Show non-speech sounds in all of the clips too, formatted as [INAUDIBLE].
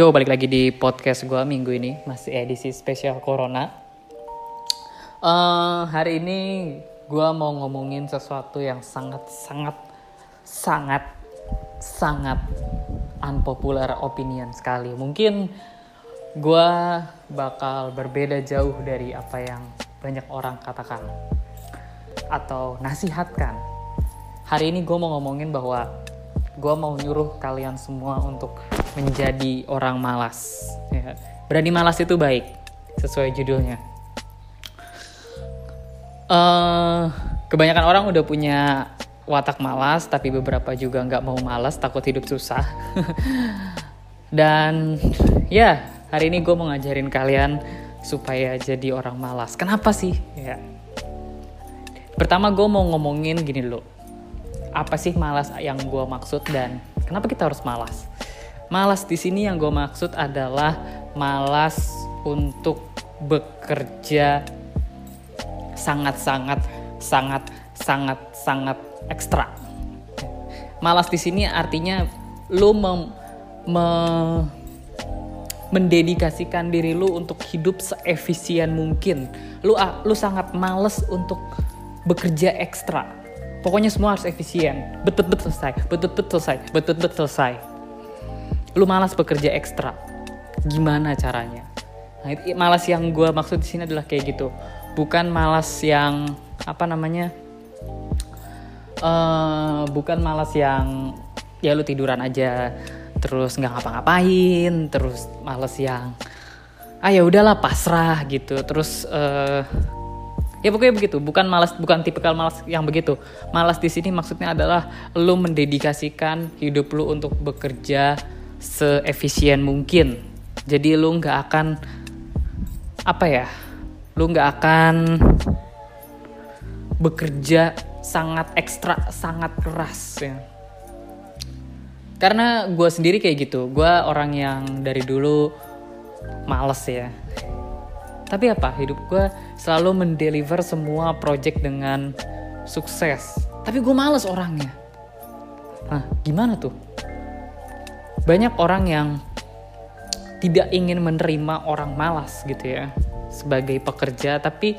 Yo, balik lagi di podcast gue minggu ini, masih edisi spesial Corona. Eh, hari ini gue mau ngomongin sesuatu yang sangat, sangat, sangat, sangat unpopular opinion sekali. Mungkin gue bakal berbeda jauh dari apa yang banyak orang katakan atau nasihatkan. Hari ini gue mau ngomongin bahwa gue mau nyuruh kalian semua untuk menjadi orang malas. Ya. Berani malas itu baik, sesuai judulnya. Eh, kebanyakan orang udah punya watak malas, tapi beberapa juga nggak mau malas, takut hidup susah. [LAUGHS] Dan ya, hari ini gue mau ngajarin kalian supaya jadi orang malas. Kenapa sih? Ya. Pertama gue mau ngomongin gini dulu. Apa sih malas yang gue maksud dan kenapa kita harus malas? Malas di sini yang gue maksud adalah malas untuk bekerja sangat-sangat sangat sangat sangat ekstra. Malas di sini artinya lu mem, me- mendedikasikan diri lu untuk hidup seefisien mungkin. Lu lu sangat males untuk bekerja ekstra. Pokoknya semua harus efisien. Betul-betul selesai, betul-betul selesai, betul-betul selesai. Lu malas bekerja ekstra. Gimana caranya? Nah, itu, malas yang gue maksud di sini adalah kayak gitu. Bukan malas yang apa namanya uh, bukan malas yang ya lu tiduran aja terus nggak ngapa-ngapain terus malas yang ah ya udahlah pasrah gitu. Terus uh, ya pokoknya begitu. Bukan malas bukan tipikal malas yang begitu. Malas di sini maksudnya adalah lu mendedikasikan hidup lu untuk bekerja seefisien mungkin. Jadi lu nggak akan apa ya lu nggak akan bekerja sangat ekstra sangat keras ya. Karena gue sendiri kayak gitu. Gue orang yang dari dulu males ya tapi apa? Hidup gue selalu mendeliver semua project dengan sukses. Tapi gue males orangnya. Nah gimana tuh? Banyak orang yang tidak ingin menerima orang malas gitu ya sebagai pekerja. Tapi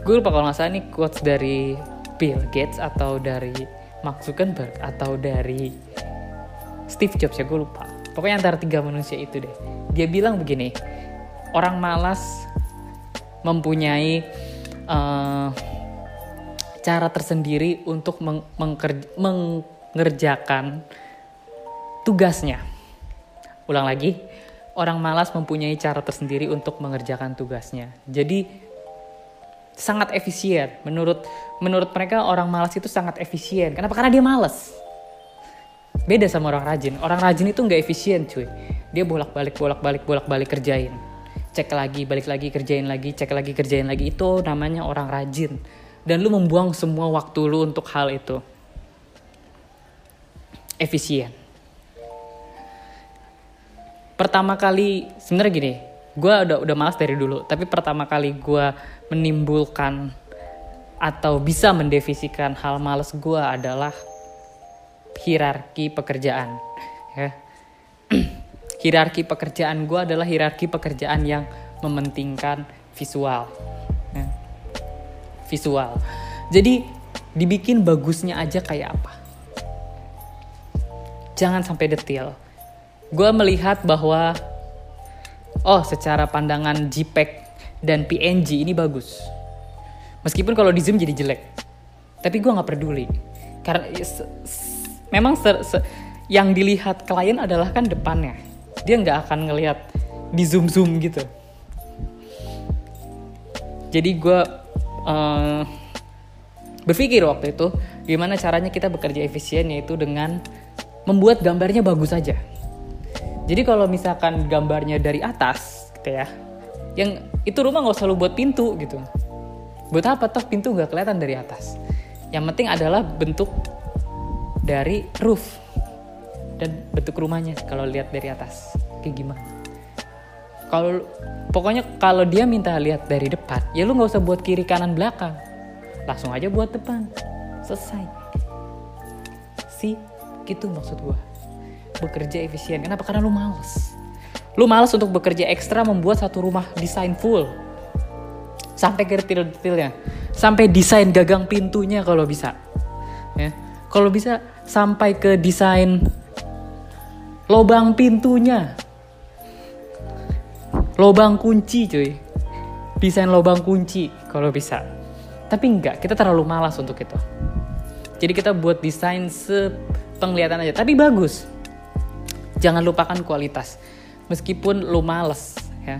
gue lupa kalau nggak salah ini quotes dari Bill Gates atau dari Mark Zuckerberg atau dari Steve Jobs ya gue lupa. Pokoknya antara tiga manusia itu deh. Dia bilang begini orang malas mempunyai uh, cara tersendiri untuk meng mengerjakan tugasnya. Ulang lagi, orang malas mempunyai cara tersendiri untuk mengerjakan tugasnya. Jadi sangat efisien. Menurut menurut mereka orang malas itu sangat efisien. Kenapa? Karena dia malas. Beda sama orang rajin. Orang rajin itu nggak efisien, cuy. Dia bolak-balik, bolak-balik, bolak-balik kerjain. Cek lagi, balik lagi, kerjain lagi, cek lagi, kerjain lagi. Itu namanya orang rajin. Dan lu membuang semua waktu lu untuk hal itu. Efisien pertama kali sebenarnya gini gue udah udah malas dari dulu tapi pertama kali gue menimbulkan atau bisa mendefisikan hal malas gue adalah hierarki pekerjaan hierarki pekerjaan gue adalah hierarki pekerjaan yang mementingkan visual. Ya. visual. Jadi dibikin bagusnya aja kayak apa? Jangan sampai detail. Gue melihat bahwa oh secara pandangan JPEG dan PNG ini bagus. Meskipun kalau di zoom jadi jelek. Tapi gue nggak peduli. Karena memang se, se, yang dilihat klien adalah kan depannya dia nggak akan ngelihat di zoom zoom gitu jadi gue uh, berpikir waktu itu gimana caranya kita bekerja efisien yaitu dengan membuat gambarnya bagus aja jadi kalau misalkan gambarnya dari atas, gitu ya, yang itu rumah nggak selalu buat pintu gitu. Buat apa toh pintu nggak kelihatan dari atas? Yang penting adalah bentuk dari roof dan bentuk rumahnya kalau lihat dari atas kayak gimana. Kalau pokoknya kalau dia minta lihat dari depan, ya lu nggak usah buat kiri kanan belakang, langsung aja buat depan, selesai. Si, gitu maksud gue bekerja efisien. Kenapa? Karena lu males. Lu malas untuk bekerja ekstra membuat satu rumah desain full. Sampai ke detail-detailnya. Sampai desain gagang pintunya kalau bisa. Ya. Kalau bisa sampai ke desain lobang pintunya. Lobang kunci cuy. Desain lobang kunci kalau bisa. Tapi enggak, kita terlalu malas untuk itu. Jadi kita buat desain sepenglihatan aja, tapi bagus. Jangan lupakan kualitas meskipun lu males ya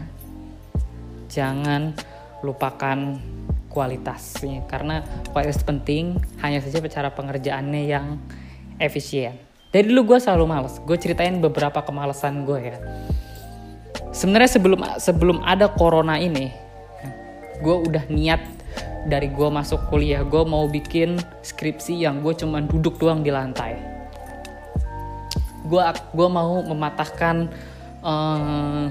jangan lupakan kualitasnya karena kualitas penting hanya saja cara pengerjaannya yang efisien dari dulu gue selalu males. Gue ceritain beberapa kemalasan gue ya. Sebenarnya sebelum sebelum ada corona ini gue udah niat dari gue masuk kuliah. Gue mau bikin skripsi yang gue cuman duduk doang di lantai. Gue gue mau mematahkan uh,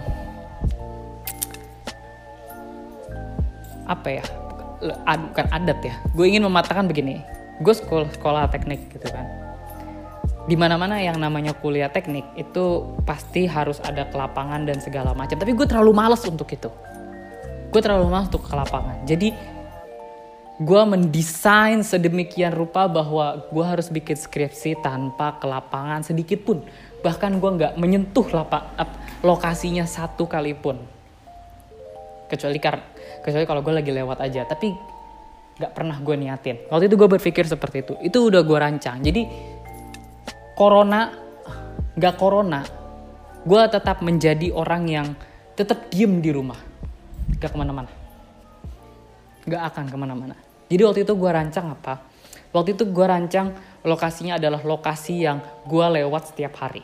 apa ya? Ad, bukan adat ya. Gue ingin mematahkan begini. Gue sekolah sekolah teknik gitu kan di mana-mana yang namanya kuliah teknik itu pasti harus ada kelapangan dan segala macam. Tapi gue terlalu males untuk itu. Gue terlalu males untuk ke lapangan jadi gue mendesain sedemikian rupa bahwa gue harus bikin skripsi tanpa kelapangan sedikit pun. Bahkan gue nggak menyentuh lapak lokasinya satu kali pun. Kecuali kar kecuali kalau gue lagi lewat aja. Tapi nggak pernah gue niatin. Waktu itu gue berpikir seperti itu. Itu udah gue rancang. Jadi corona nggak corona gue tetap menjadi orang yang tetap diem di rumah gak ke mana-mana gak akan ke mana-mana jadi waktu itu gue rancang apa waktu itu gue rancang lokasinya adalah lokasi yang gue lewat setiap hari.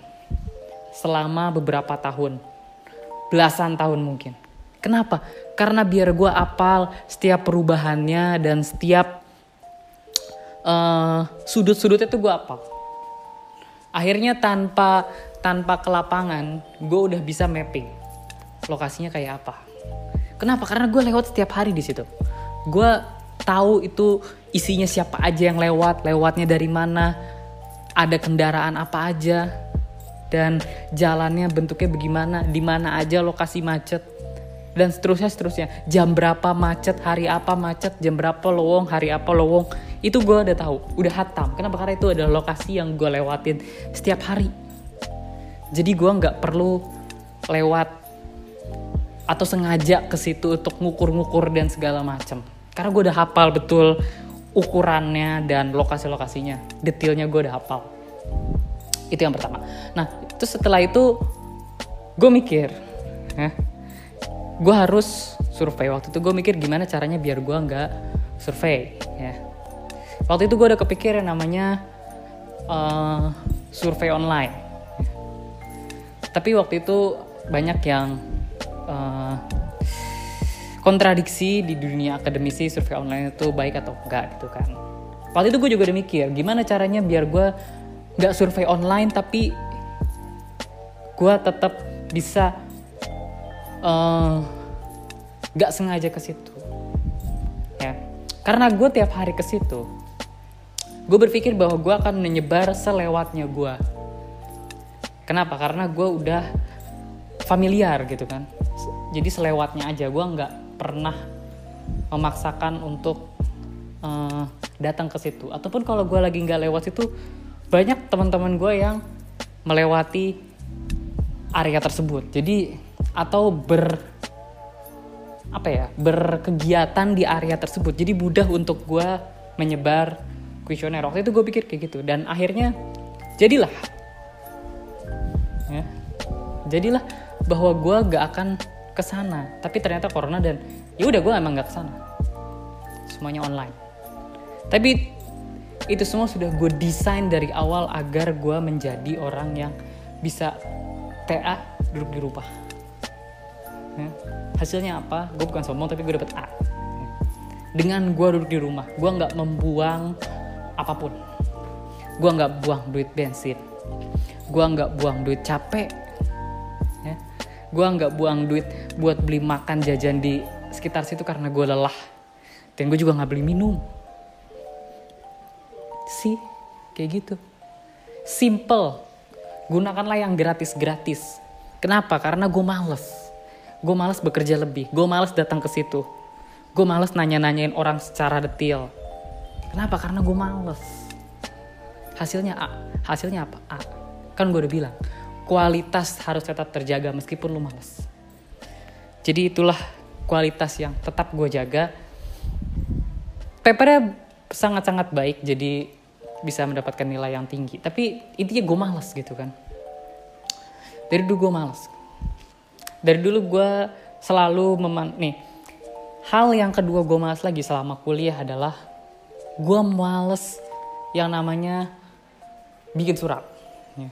Selama beberapa tahun. Belasan tahun mungkin. Kenapa? Karena biar gue apal setiap perubahannya dan setiap uh, sudut-sudutnya tuh gue apal. Akhirnya tanpa tanpa kelapangan, gue udah bisa mapping lokasinya kayak apa. Kenapa? Karena gue lewat setiap hari di situ. Gue tahu itu isinya siapa aja yang lewat, lewatnya dari mana, ada kendaraan apa aja, dan jalannya bentuknya bagaimana, di mana aja lokasi macet, dan seterusnya seterusnya. Jam berapa macet, hari apa macet, jam berapa lowong, hari apa lowong, itu gue udah tahu, udah hatam. Kenapa? Karena itu adalah lokasi yang gue lewatin setiap hari. Jadi gue nggak perlu lewat atau sengaja ke situ untuk ngukur-ngukur dan segala macam karena gue udah hafal betul ukurannya dan lokasi-lokasinya detailnya gue udah hafal itu yang pertama nah itu setelah itu gue mikir gue harus survei. Waktu itu gue mikir gimana caranya biar gue nggak survei ya. Waktu itu gue udah kepikir yang namanya uh, survei online. Tapi waktu itu banyak yang uh, kontradiksi di dunia akademisi survei online itu baik atau enggak gitu kan. Waktu itu gue juga udah mikir gimana caranya biar gue nggak survei online tapi gue tetap bisa nggak uh, sengaja ke situ. Ya. Karena gue tiap hari ke situ gue berpikir bahwa gue akan menyebar selewatnya gue kenapa? Karena gue udah familiar gitu kan. Jadi selewatnya aja gue nggak pernah memaksakan untuk uh, datang ke situ. Ataupun kalau gue lagi nggak lewat situ banyak teman-teman gue yang melewati area tersebut. Jadi atau ber apa ya berkegiatan di area tersebut. Jadi mudah untuk gue menyebar kuesioner. Waktu itu gue pikir kayak gitu dan akhirnya jadilah. Ya. Jadilah bahwa gue gak akan ke sana tapi ternyata corona dan ya udah gue emang nggak ke sana semuanya online. Tapi itu semua sudah gue desain dari awal agar gue menjadi orang yang bisa TA duduk di rumah ya. hasilnya apa? Gue bukan sombong tapi gue dapet A. Dengan gue duduk di rumah gue nggak membuang apa pun. Gue nggak buang duit bensin. Gue nggak buang duit capek. Gue nggak buang duit buat beli makan jajan di sekitar situ karena gue lelah. Dan gue juga nggak beli minum. Sih kayak gitu. Simple. Gunakanlah yang gratis gratis Kenapa? Karena gue males. Gue males bekerja lebih. Gue males datang ke situ. Gue males nanya-nanyain orang secara detail. Kenapa? Karena gue males. Hasilnya A. Hasilnya apa? A. Kan gue udah bilang, kualitas harus tetap terjaga meskipun lu males. Jadi itulah kualitas yang tetap gue jaga. Papernya sangat-sangat baik, jadi bisa mendapatkan nilai yang tinggi. Tapi intinya gue males gitu kan. Dari dulu gue males. Dari dulu gue selalu meman... Nih, hal yang kedua gue males lagi selama kuliah adalah gue males yang namanya bikin surat. Ya.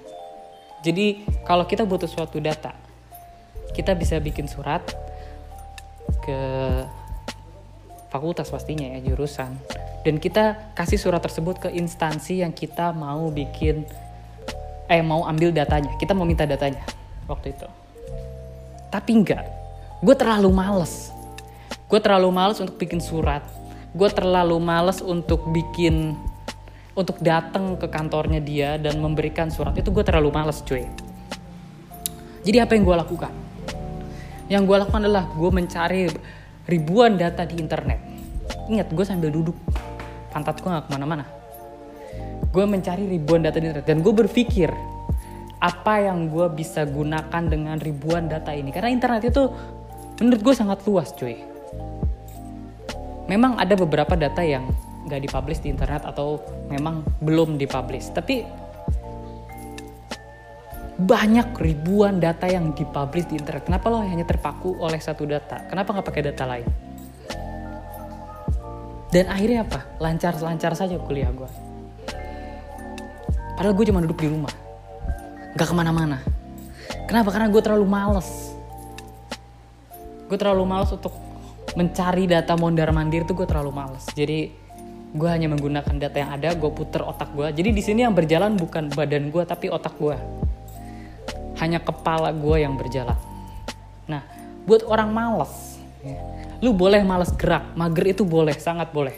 Jadi kalau kita butuh suatu data, kita bisa bikin surat ke fakultas pastinya ya jurusan dan kita kasih surat tersebut ke instansi yang kita mau bikin eh mau ambil datanya kita mau minta datanya waktu itu tapi enggak gue terlalu males gue terlalu males untuk bikin surat gue terlalu males untuk bikin untuk datang ke kantornya dia dan memberikan surat itu gue terlalu males cuy jadi apa yang gue lakukan yang gue lakukan adalah gue mencari ribuan data di internet. Ingat, gue sambil duduk. Pantat gue gak ke mana-mana. Gue mencari ribuan data di internet. Dan gue berpikir, apa yang gue bisa gunakan dengan ribuan data ini. Karena internet itu menurut gue sangat luas cuy. Memang ada beberapa data yang gak dipublish di internet atau memang belum dipublish. Tapi banyak ribuan data yang dipublish di internet. Kenapa lo hanya terpaku oleh satu data? Kenapa nggak pakai data lain? Dan akhirnya apa? Lancar-lancar saja kuliah gue. Padahal gue cuma duduk di rumah. Gak ke mana-mana. Kenapa? Karena gue terlalu males. Gue terlalu males untuk mencari data mondar mandir tuh gue terlalu males. Jadi gue hanya menggunakan data yang ada, gue puter otak gue. Jadi di sini yang berjalan bukan badan gue tapi otak gue hanya kepala gue yang berjalan. Nah, buat orang males, ya, lu boleh males gerak, mager itu boleh, sangat boleh.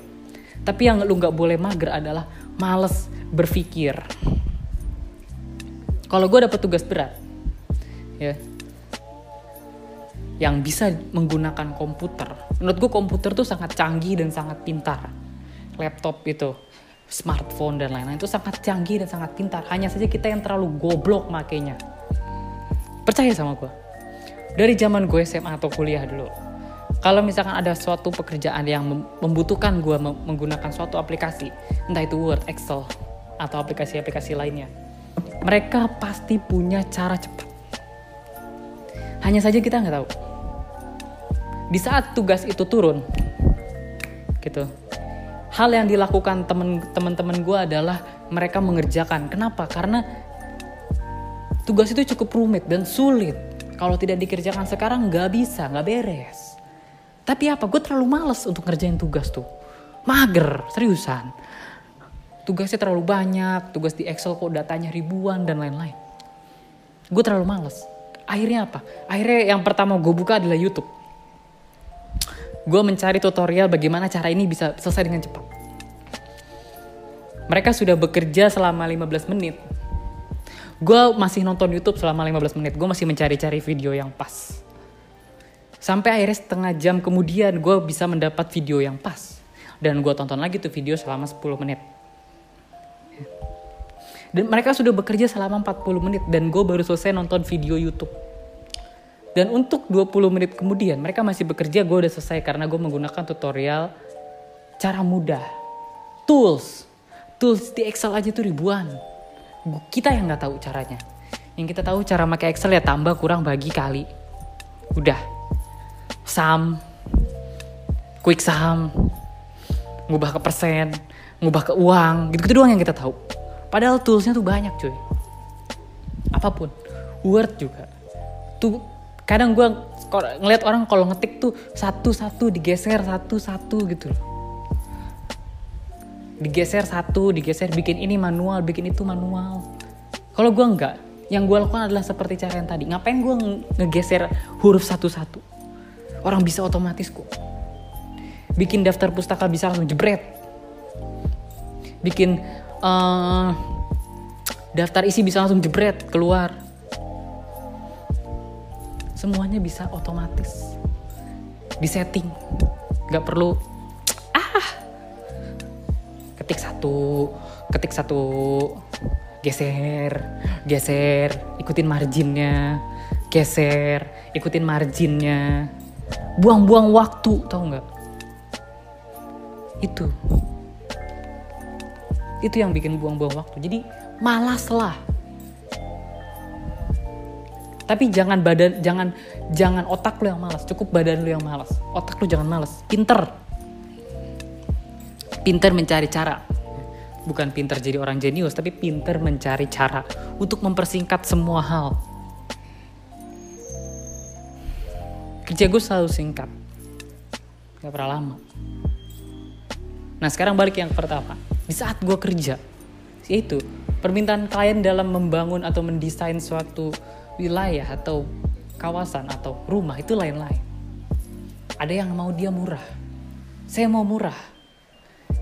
Tapi yang lu nggak boleh mager adalah males berpikir. Kalau gue dapet tugas berat, ya, yang bisa menggunakan komputer. Menurut gue komputer tuh sangat canggih dan sangat pintar. Laptop itu, smartphone dan lain-lain itu sangat canggih dan sangat pintar. Hanya saja kita yang terlalu goblok makainya percaya sama gue dari zaman gue SMA atau kuliah dulu kalau misalkan ada suatu pekerjaan yang membutuhkan gue menggunakan suatu aplikasi entah itu Word, Excel atau aplikasi-aplikasi lainnya mereka pasti punya cara cepat hanya saja kita nggak tahu di saat tugas itu turun gitu hal yang dilakukan teman-teman gue adalah mereka mengerjakan kenapa karena tugas itu cukup rumit dan sulit. Kalau tidak dikerjakan sekarang nggak bisa, nggak beres. Tapi apa? Gue terlalu males untuk ngerjain tugas tuh. Mager, seriusan. Tugasnya terlalu banyak, tugas di Excel kok datanya ribuan dan lain-lain. Gue terlalu males. Akhirnya apa? Akhirnya yang pertama gue buka adalah YouTube. Gue mencari tutorial bagaimana cara ini bisa selesai dengan cepat. Mereka sudah bekerja selama 15 menit gue masih nonton YouTube selama 15 menit gue masih mencari-cari video yang pas sampai akhirnya setengah jam kemudian gue bisa mendapat video yang pas dan gue tonton lagi tuh video selama 10 menit dan mereka sudah bekerja selama 40 menit dan gue baru selesai nonton video YouTube. Dan untuk 20 menit kemudian mereka masih bekerja gue udah selesai karena gue menggunakan tutorial cara mudah. Tools. Tools di Excel aja tuh ribuan. Kita yang nggak tahu caranya. Yang kita tahu cara pakai Excel ya tambah kurang bagi kali. Udah. Sum quick sum ngubah ke persen. Ngubah ke uang. Gitu-gitu doang yang kita tahu padahal toolsnya tuh banyak cuy. Apa pun. Word juga. Tuh kadang gue ngeliat orang kalau ngetik tuh satu-satu digeser satu-satu gitu loh. Digeser satu digeser bikin ini manual bikin itu manual. Kalau gue enggak yang gue lakukan adalah seperti cara yang tadi. Ngapain gue ngegeser huruf satu-satu? Orang bisa otomatis kok. Bikin daftar pustaka bisa langsung jebret. Bikin uh, daftar isi bisa langsung jebret keluar. Semuanya bisa otomatis. Disetting nggak perlu ah ketik satu ketik satu geser geser ikutin marginnya geser ikutin marginnya. Buang-buang waktu tau nggak? Itu itu yang bikin buang-buang waktu. Jadi malas lah. Tapi jangan badan jangan jangan otak lu yang malas. Cukup badan lu yang malas. Otak lu jangan malas. Pinter. Pinter mencari cara. Bukan pinter jadi orang jenius tapi pinter mencari cara untuk mempersingkat semua hal. Kerja gue selalu singkat. Gak pernah lama. Nah sekarang balik yang pertama di saat gue kerja yaitu permintaan klien dalam membangun atau mendesain suatu wilayah atau kawasan atau rumah itu lain-lain. Ada yang mau dia murah. Saya mau murah.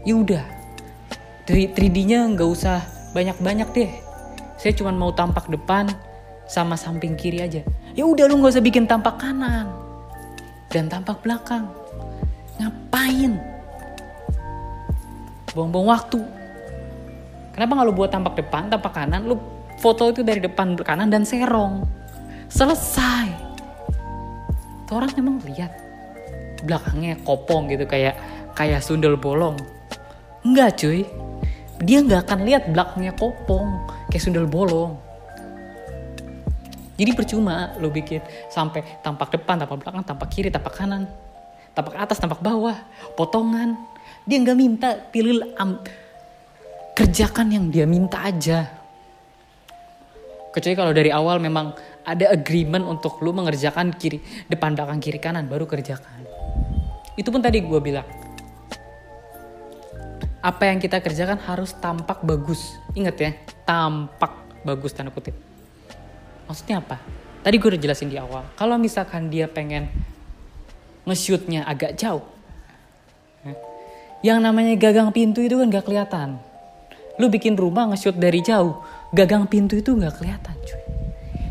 Ya udah. 3D-nya nggak usah banyak-banyak deh. Saya cuma mau tampak depan sama samping kiri aja. Ya udah lu nggak usah bikin tampak kanan dan tampak belakang. Ngapain? Buang-buang waktu. Kenapa nggak lu buat tampak depan, tampak kanan, lu foto itu dari depan kanan dan serong. Selesai. Tuh orang emang lihat. Belakangnya kopong gitu kayak kayak sundel bolong. Enggak cuy. Dia nggak akan lihat belakangnya kopong kayak sundel bolong. Jadi percuma lo bikin sampai tampak depan, tampak belakang, tampak kiri, tampak kanan, tampak atas, tampak bawah, potongan. Dia nggak minta pilih um, kerjakan yang dia minta aja. Kecuali kalau dari awal memang ada agreement untuk lu mengerjakan kiri depan belakang kiri kanan baru kerjakan. Itu pun tadi gue bilang. Apa yang kita kerjakan harus tampak bagus. Ingat ya, tampak bagus tanda kutip. Maksudnya apa? Tadi gue udah jelasin di awal. Kalau misalkan dia pengen nge-shootnya agak jauh. Ya, yang namanya gagang pintu itu kan gak kelihatan. Lu bikin rumah nge-shoot dari jauh gagang pintu itu nggak kelihatan cuy.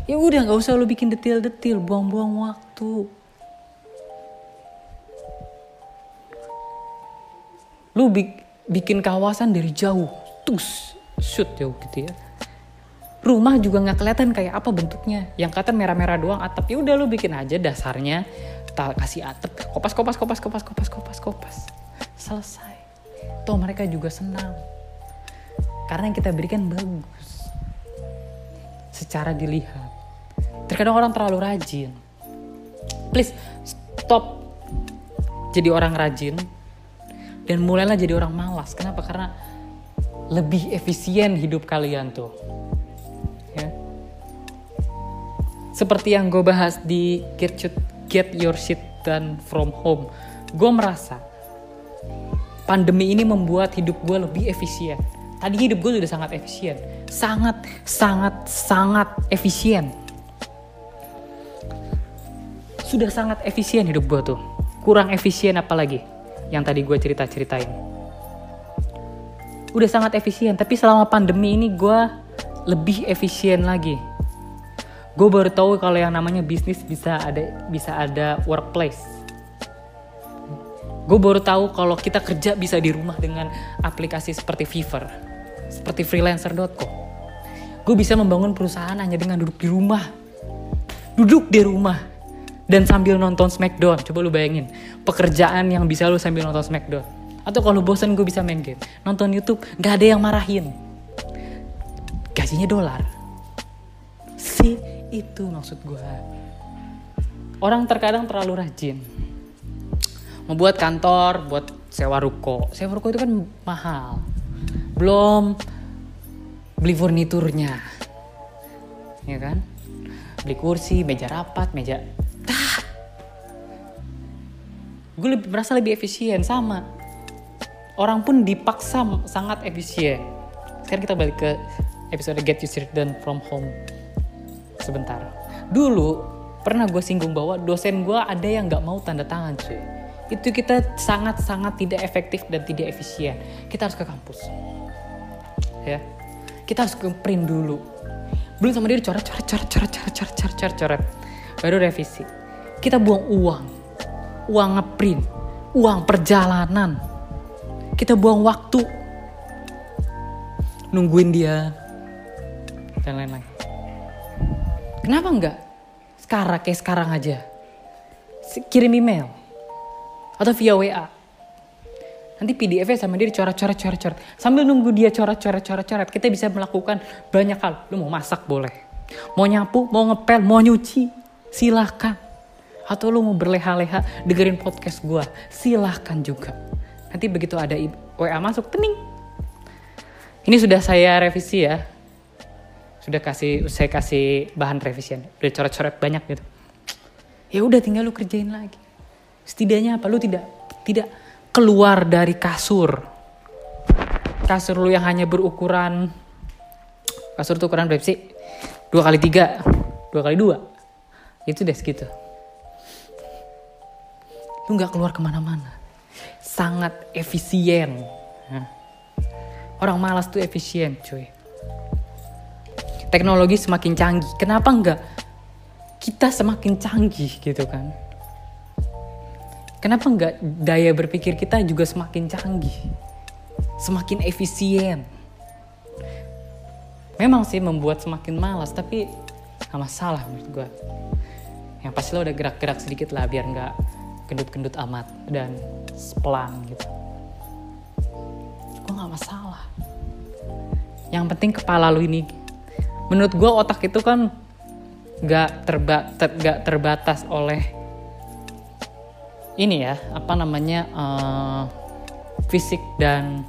Ya udah nggak usah lo bikin detail-detail buang-buang waktu. Lu bikin kawasan dari jauh tus shoot jauh gitu ya. Rumah juga nggak kelihatan kayak apa bentuknya. Yang kata merah-merah doang atap. Ya udah lu bikin aja dasarnya. Tak kasih atap. Kopas kopas kopas kopas kopas kopas kopas selesai toh mereka juga senang karena yang kita berikan bagus secara dilihat. Terkadang orang terlalu rajin. Please stop jadi orang rajin dan mulailah jadi orang malas. Kenapa? Karena lebih efisien hidup kalian tuh. Ya. Seperti yang gue bahas di Get, Get Your Shit Done From Home. Gue merasa pandemi ini membuat hidup gue lebih efisien. Tadi hidup gue sudah sangat efisien. Sangat sangat sangat efisien. Sudah sangat efisien hidup gue tuh. Kurang efisien apalagi yang tadi gue cerita ceritain udah sangat efisien tapi selama pandemi ini gue lebih efisien lagi. Gue baru tahu kalau yang namanya bisnis bisa ada bisa ada workplace gue baru tahu kalau kita kerja bisa di rumah dengan aplikasi seperti Fiverr seperti freelancer.com gue bisa membangun perusahaan hanya dengan duduk di rumah. Duduk di rumah dan sambil nonton Smackdown. Coba lu bayangin pekerjaan yang bisa lu sambil nonton Smackdown. Atau kalau bosan gue bisa main game. Nonton YouTube gak ada yang marahin. Gajinya dolar. Sih itu maksud gue orang terkadang terlalu rajin membuat kantor buat sewa ruko. Sewa ruko itu kan mahal. Belum beli furniturnya. Ya kan? Beli kursi meja rapat meja gue lebih merasa lebih efisien. Sama. Orang pun dipaksa sangat efisien. Sekarang kita balik ke episode get you done from home. Sebentar. Dulu pernah gue singgung bahwa dosen gue ada yang nggak mau tanda tangan cuy itu kita sangat-sangat tidak efektif dan tidak efisien kita harus ke kampus ya kita harus ke print dulu belum sama dia coret coret coret coret coret coret coret coret coret baru revisi. Kita buang uang, uang ngeprint, uang perjalanan. Kita buang waktu, nungguin dia, dan lain-lain. Kenapa enggak? Sekarang kayak sekarang aja. Kirim email atau via WA. Nanti PDF-nya sama dia dicoret-coret coret-coret. Sambil nunggu dia coret-coret coret-coret, kita bisa melakukan banyak hal. Lu mau masak boleh. Mau nyapu, mau ngepel, mau nyuci, silahkan. Atau lu mau berleha-leha dengerin podcast gue, silahkan juga. Nanti begitu ada WA masuk, tening. Ini sudah saya revisi ya. Sudah kasih, saya kasih bahan revisian. Udah coret-coret banyak gitu. Ya udah tinggal lu kerjain lagi. Setidaknya apa? Lu tidak tidak keluar dari kasur. Kasur lu yang hanya berukuran kasur tuh ukuran berapa sih? Dua kali tiga, dua kali dua. Itu deh segitu. Lu nggak keluar ke mana-mana. Sangat efisien. Orang malas tuh efisien cuy. Teknologi semakin canggih. Kenapa enggak kita semakin canggih gitu kan? Kenapa nggak daya berpikir kita juga semakin canggih, semakin efisien? Memang sih membuat semakin malas, tapi nggak masalah menurut gue. Yang pasti lo udah gerak-gerak sedikit lah biar nggak gendut-gendut amat dan pelan gitu. Gue nggak masalah. Yang penting kepala lo ini, menurut gue otak itu kan nggak terba ter, terbatas oleh ini ya apa namanya uh, fisik dan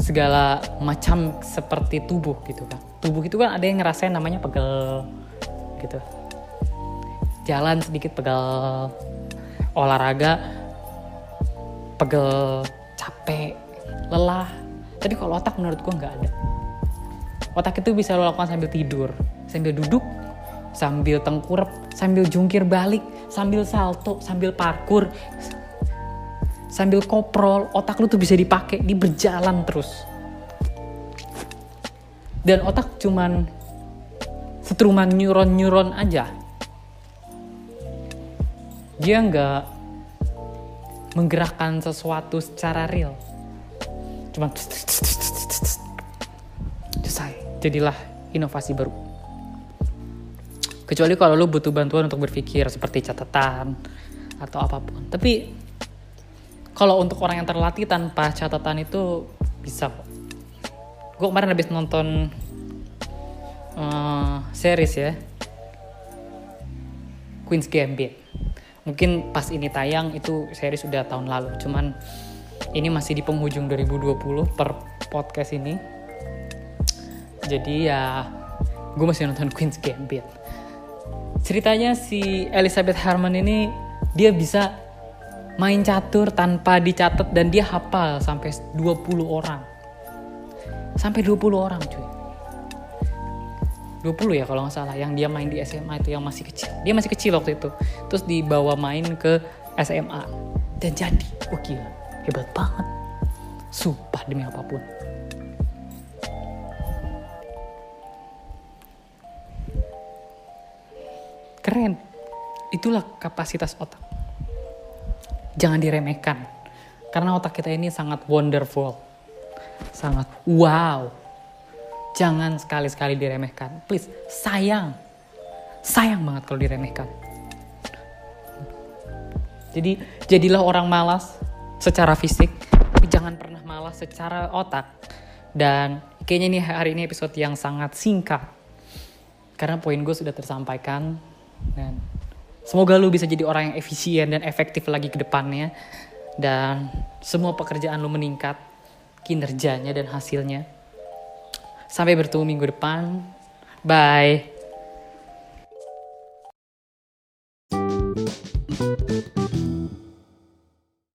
segala macam seperti tubuh gitu kan tubuh itu kan ada yang ngerasain namanya pegel gitu. Jalan sedikit pegel olahraga pegel capek lelah. Tapi kalau otak menurut gua nggak ada. Otak itu bisa lo lakukan sambil tidur sambil duduk sambil tengkurap sambil jungkir balik sambil salto, sambil parkur, sambil koprol, otak lu tuh bisa dipakai, di berjalan terus. Dan otak cuman setruman neuron-neuron aja. Dia nggak menggerakkan sesuatu secara real. Cuman selesai. Jadilah inovasi baru kecuali kalau lu butuh bantuan untuk berpikir seperti catatan atau apa pun. Tapi kalau untuk orang yang terlatih tanpa catatan itu bisa kok. Gue kemarin habis nonton uh, series ya. Queen's Gambit. Mungkin pas ini tayang itu series sudah tahun lalu. Cuman ini masih di penghujung 2020 per podcast ini. Jadi ya gue masih nonton Queen's Gambit ceritanya si Elizabeth Harmon ini dia bisa main catur tanpa dicatat dan dia hafal sampai 20 orang. Sampai 20 orang cuy. 20 ya kalau nggak salah yang dia main di SMA itu yang masih kecil. Dia masih kecil waktu itu. Terus dibawa main ke SMA dan jadi. Gila, hebat banget. Sumpah demi apa pun. Itulah kapasitas otak. Jangan diremehkan. Karena otak kita ini sangat wonderful. Sangat wow. Jangan sekali-sekali diremehkan. Please, sayang. Sayang banget kalau diremehkan. Jadi, jadilah orang malas secara fisik, tapi jangan pernah malas secara otak. Dan kayaknya ini hari ini episode yang sangat singkat. Karena poin gue sudah tersampaikan dan semoga lu bisa jadi orang yang efisien dan efektif lagi ke depannya. Dan semua pekerjaan lu meningkat, kinerjanya dan hasilnya. Sampai bertemu minggu depan. Bye.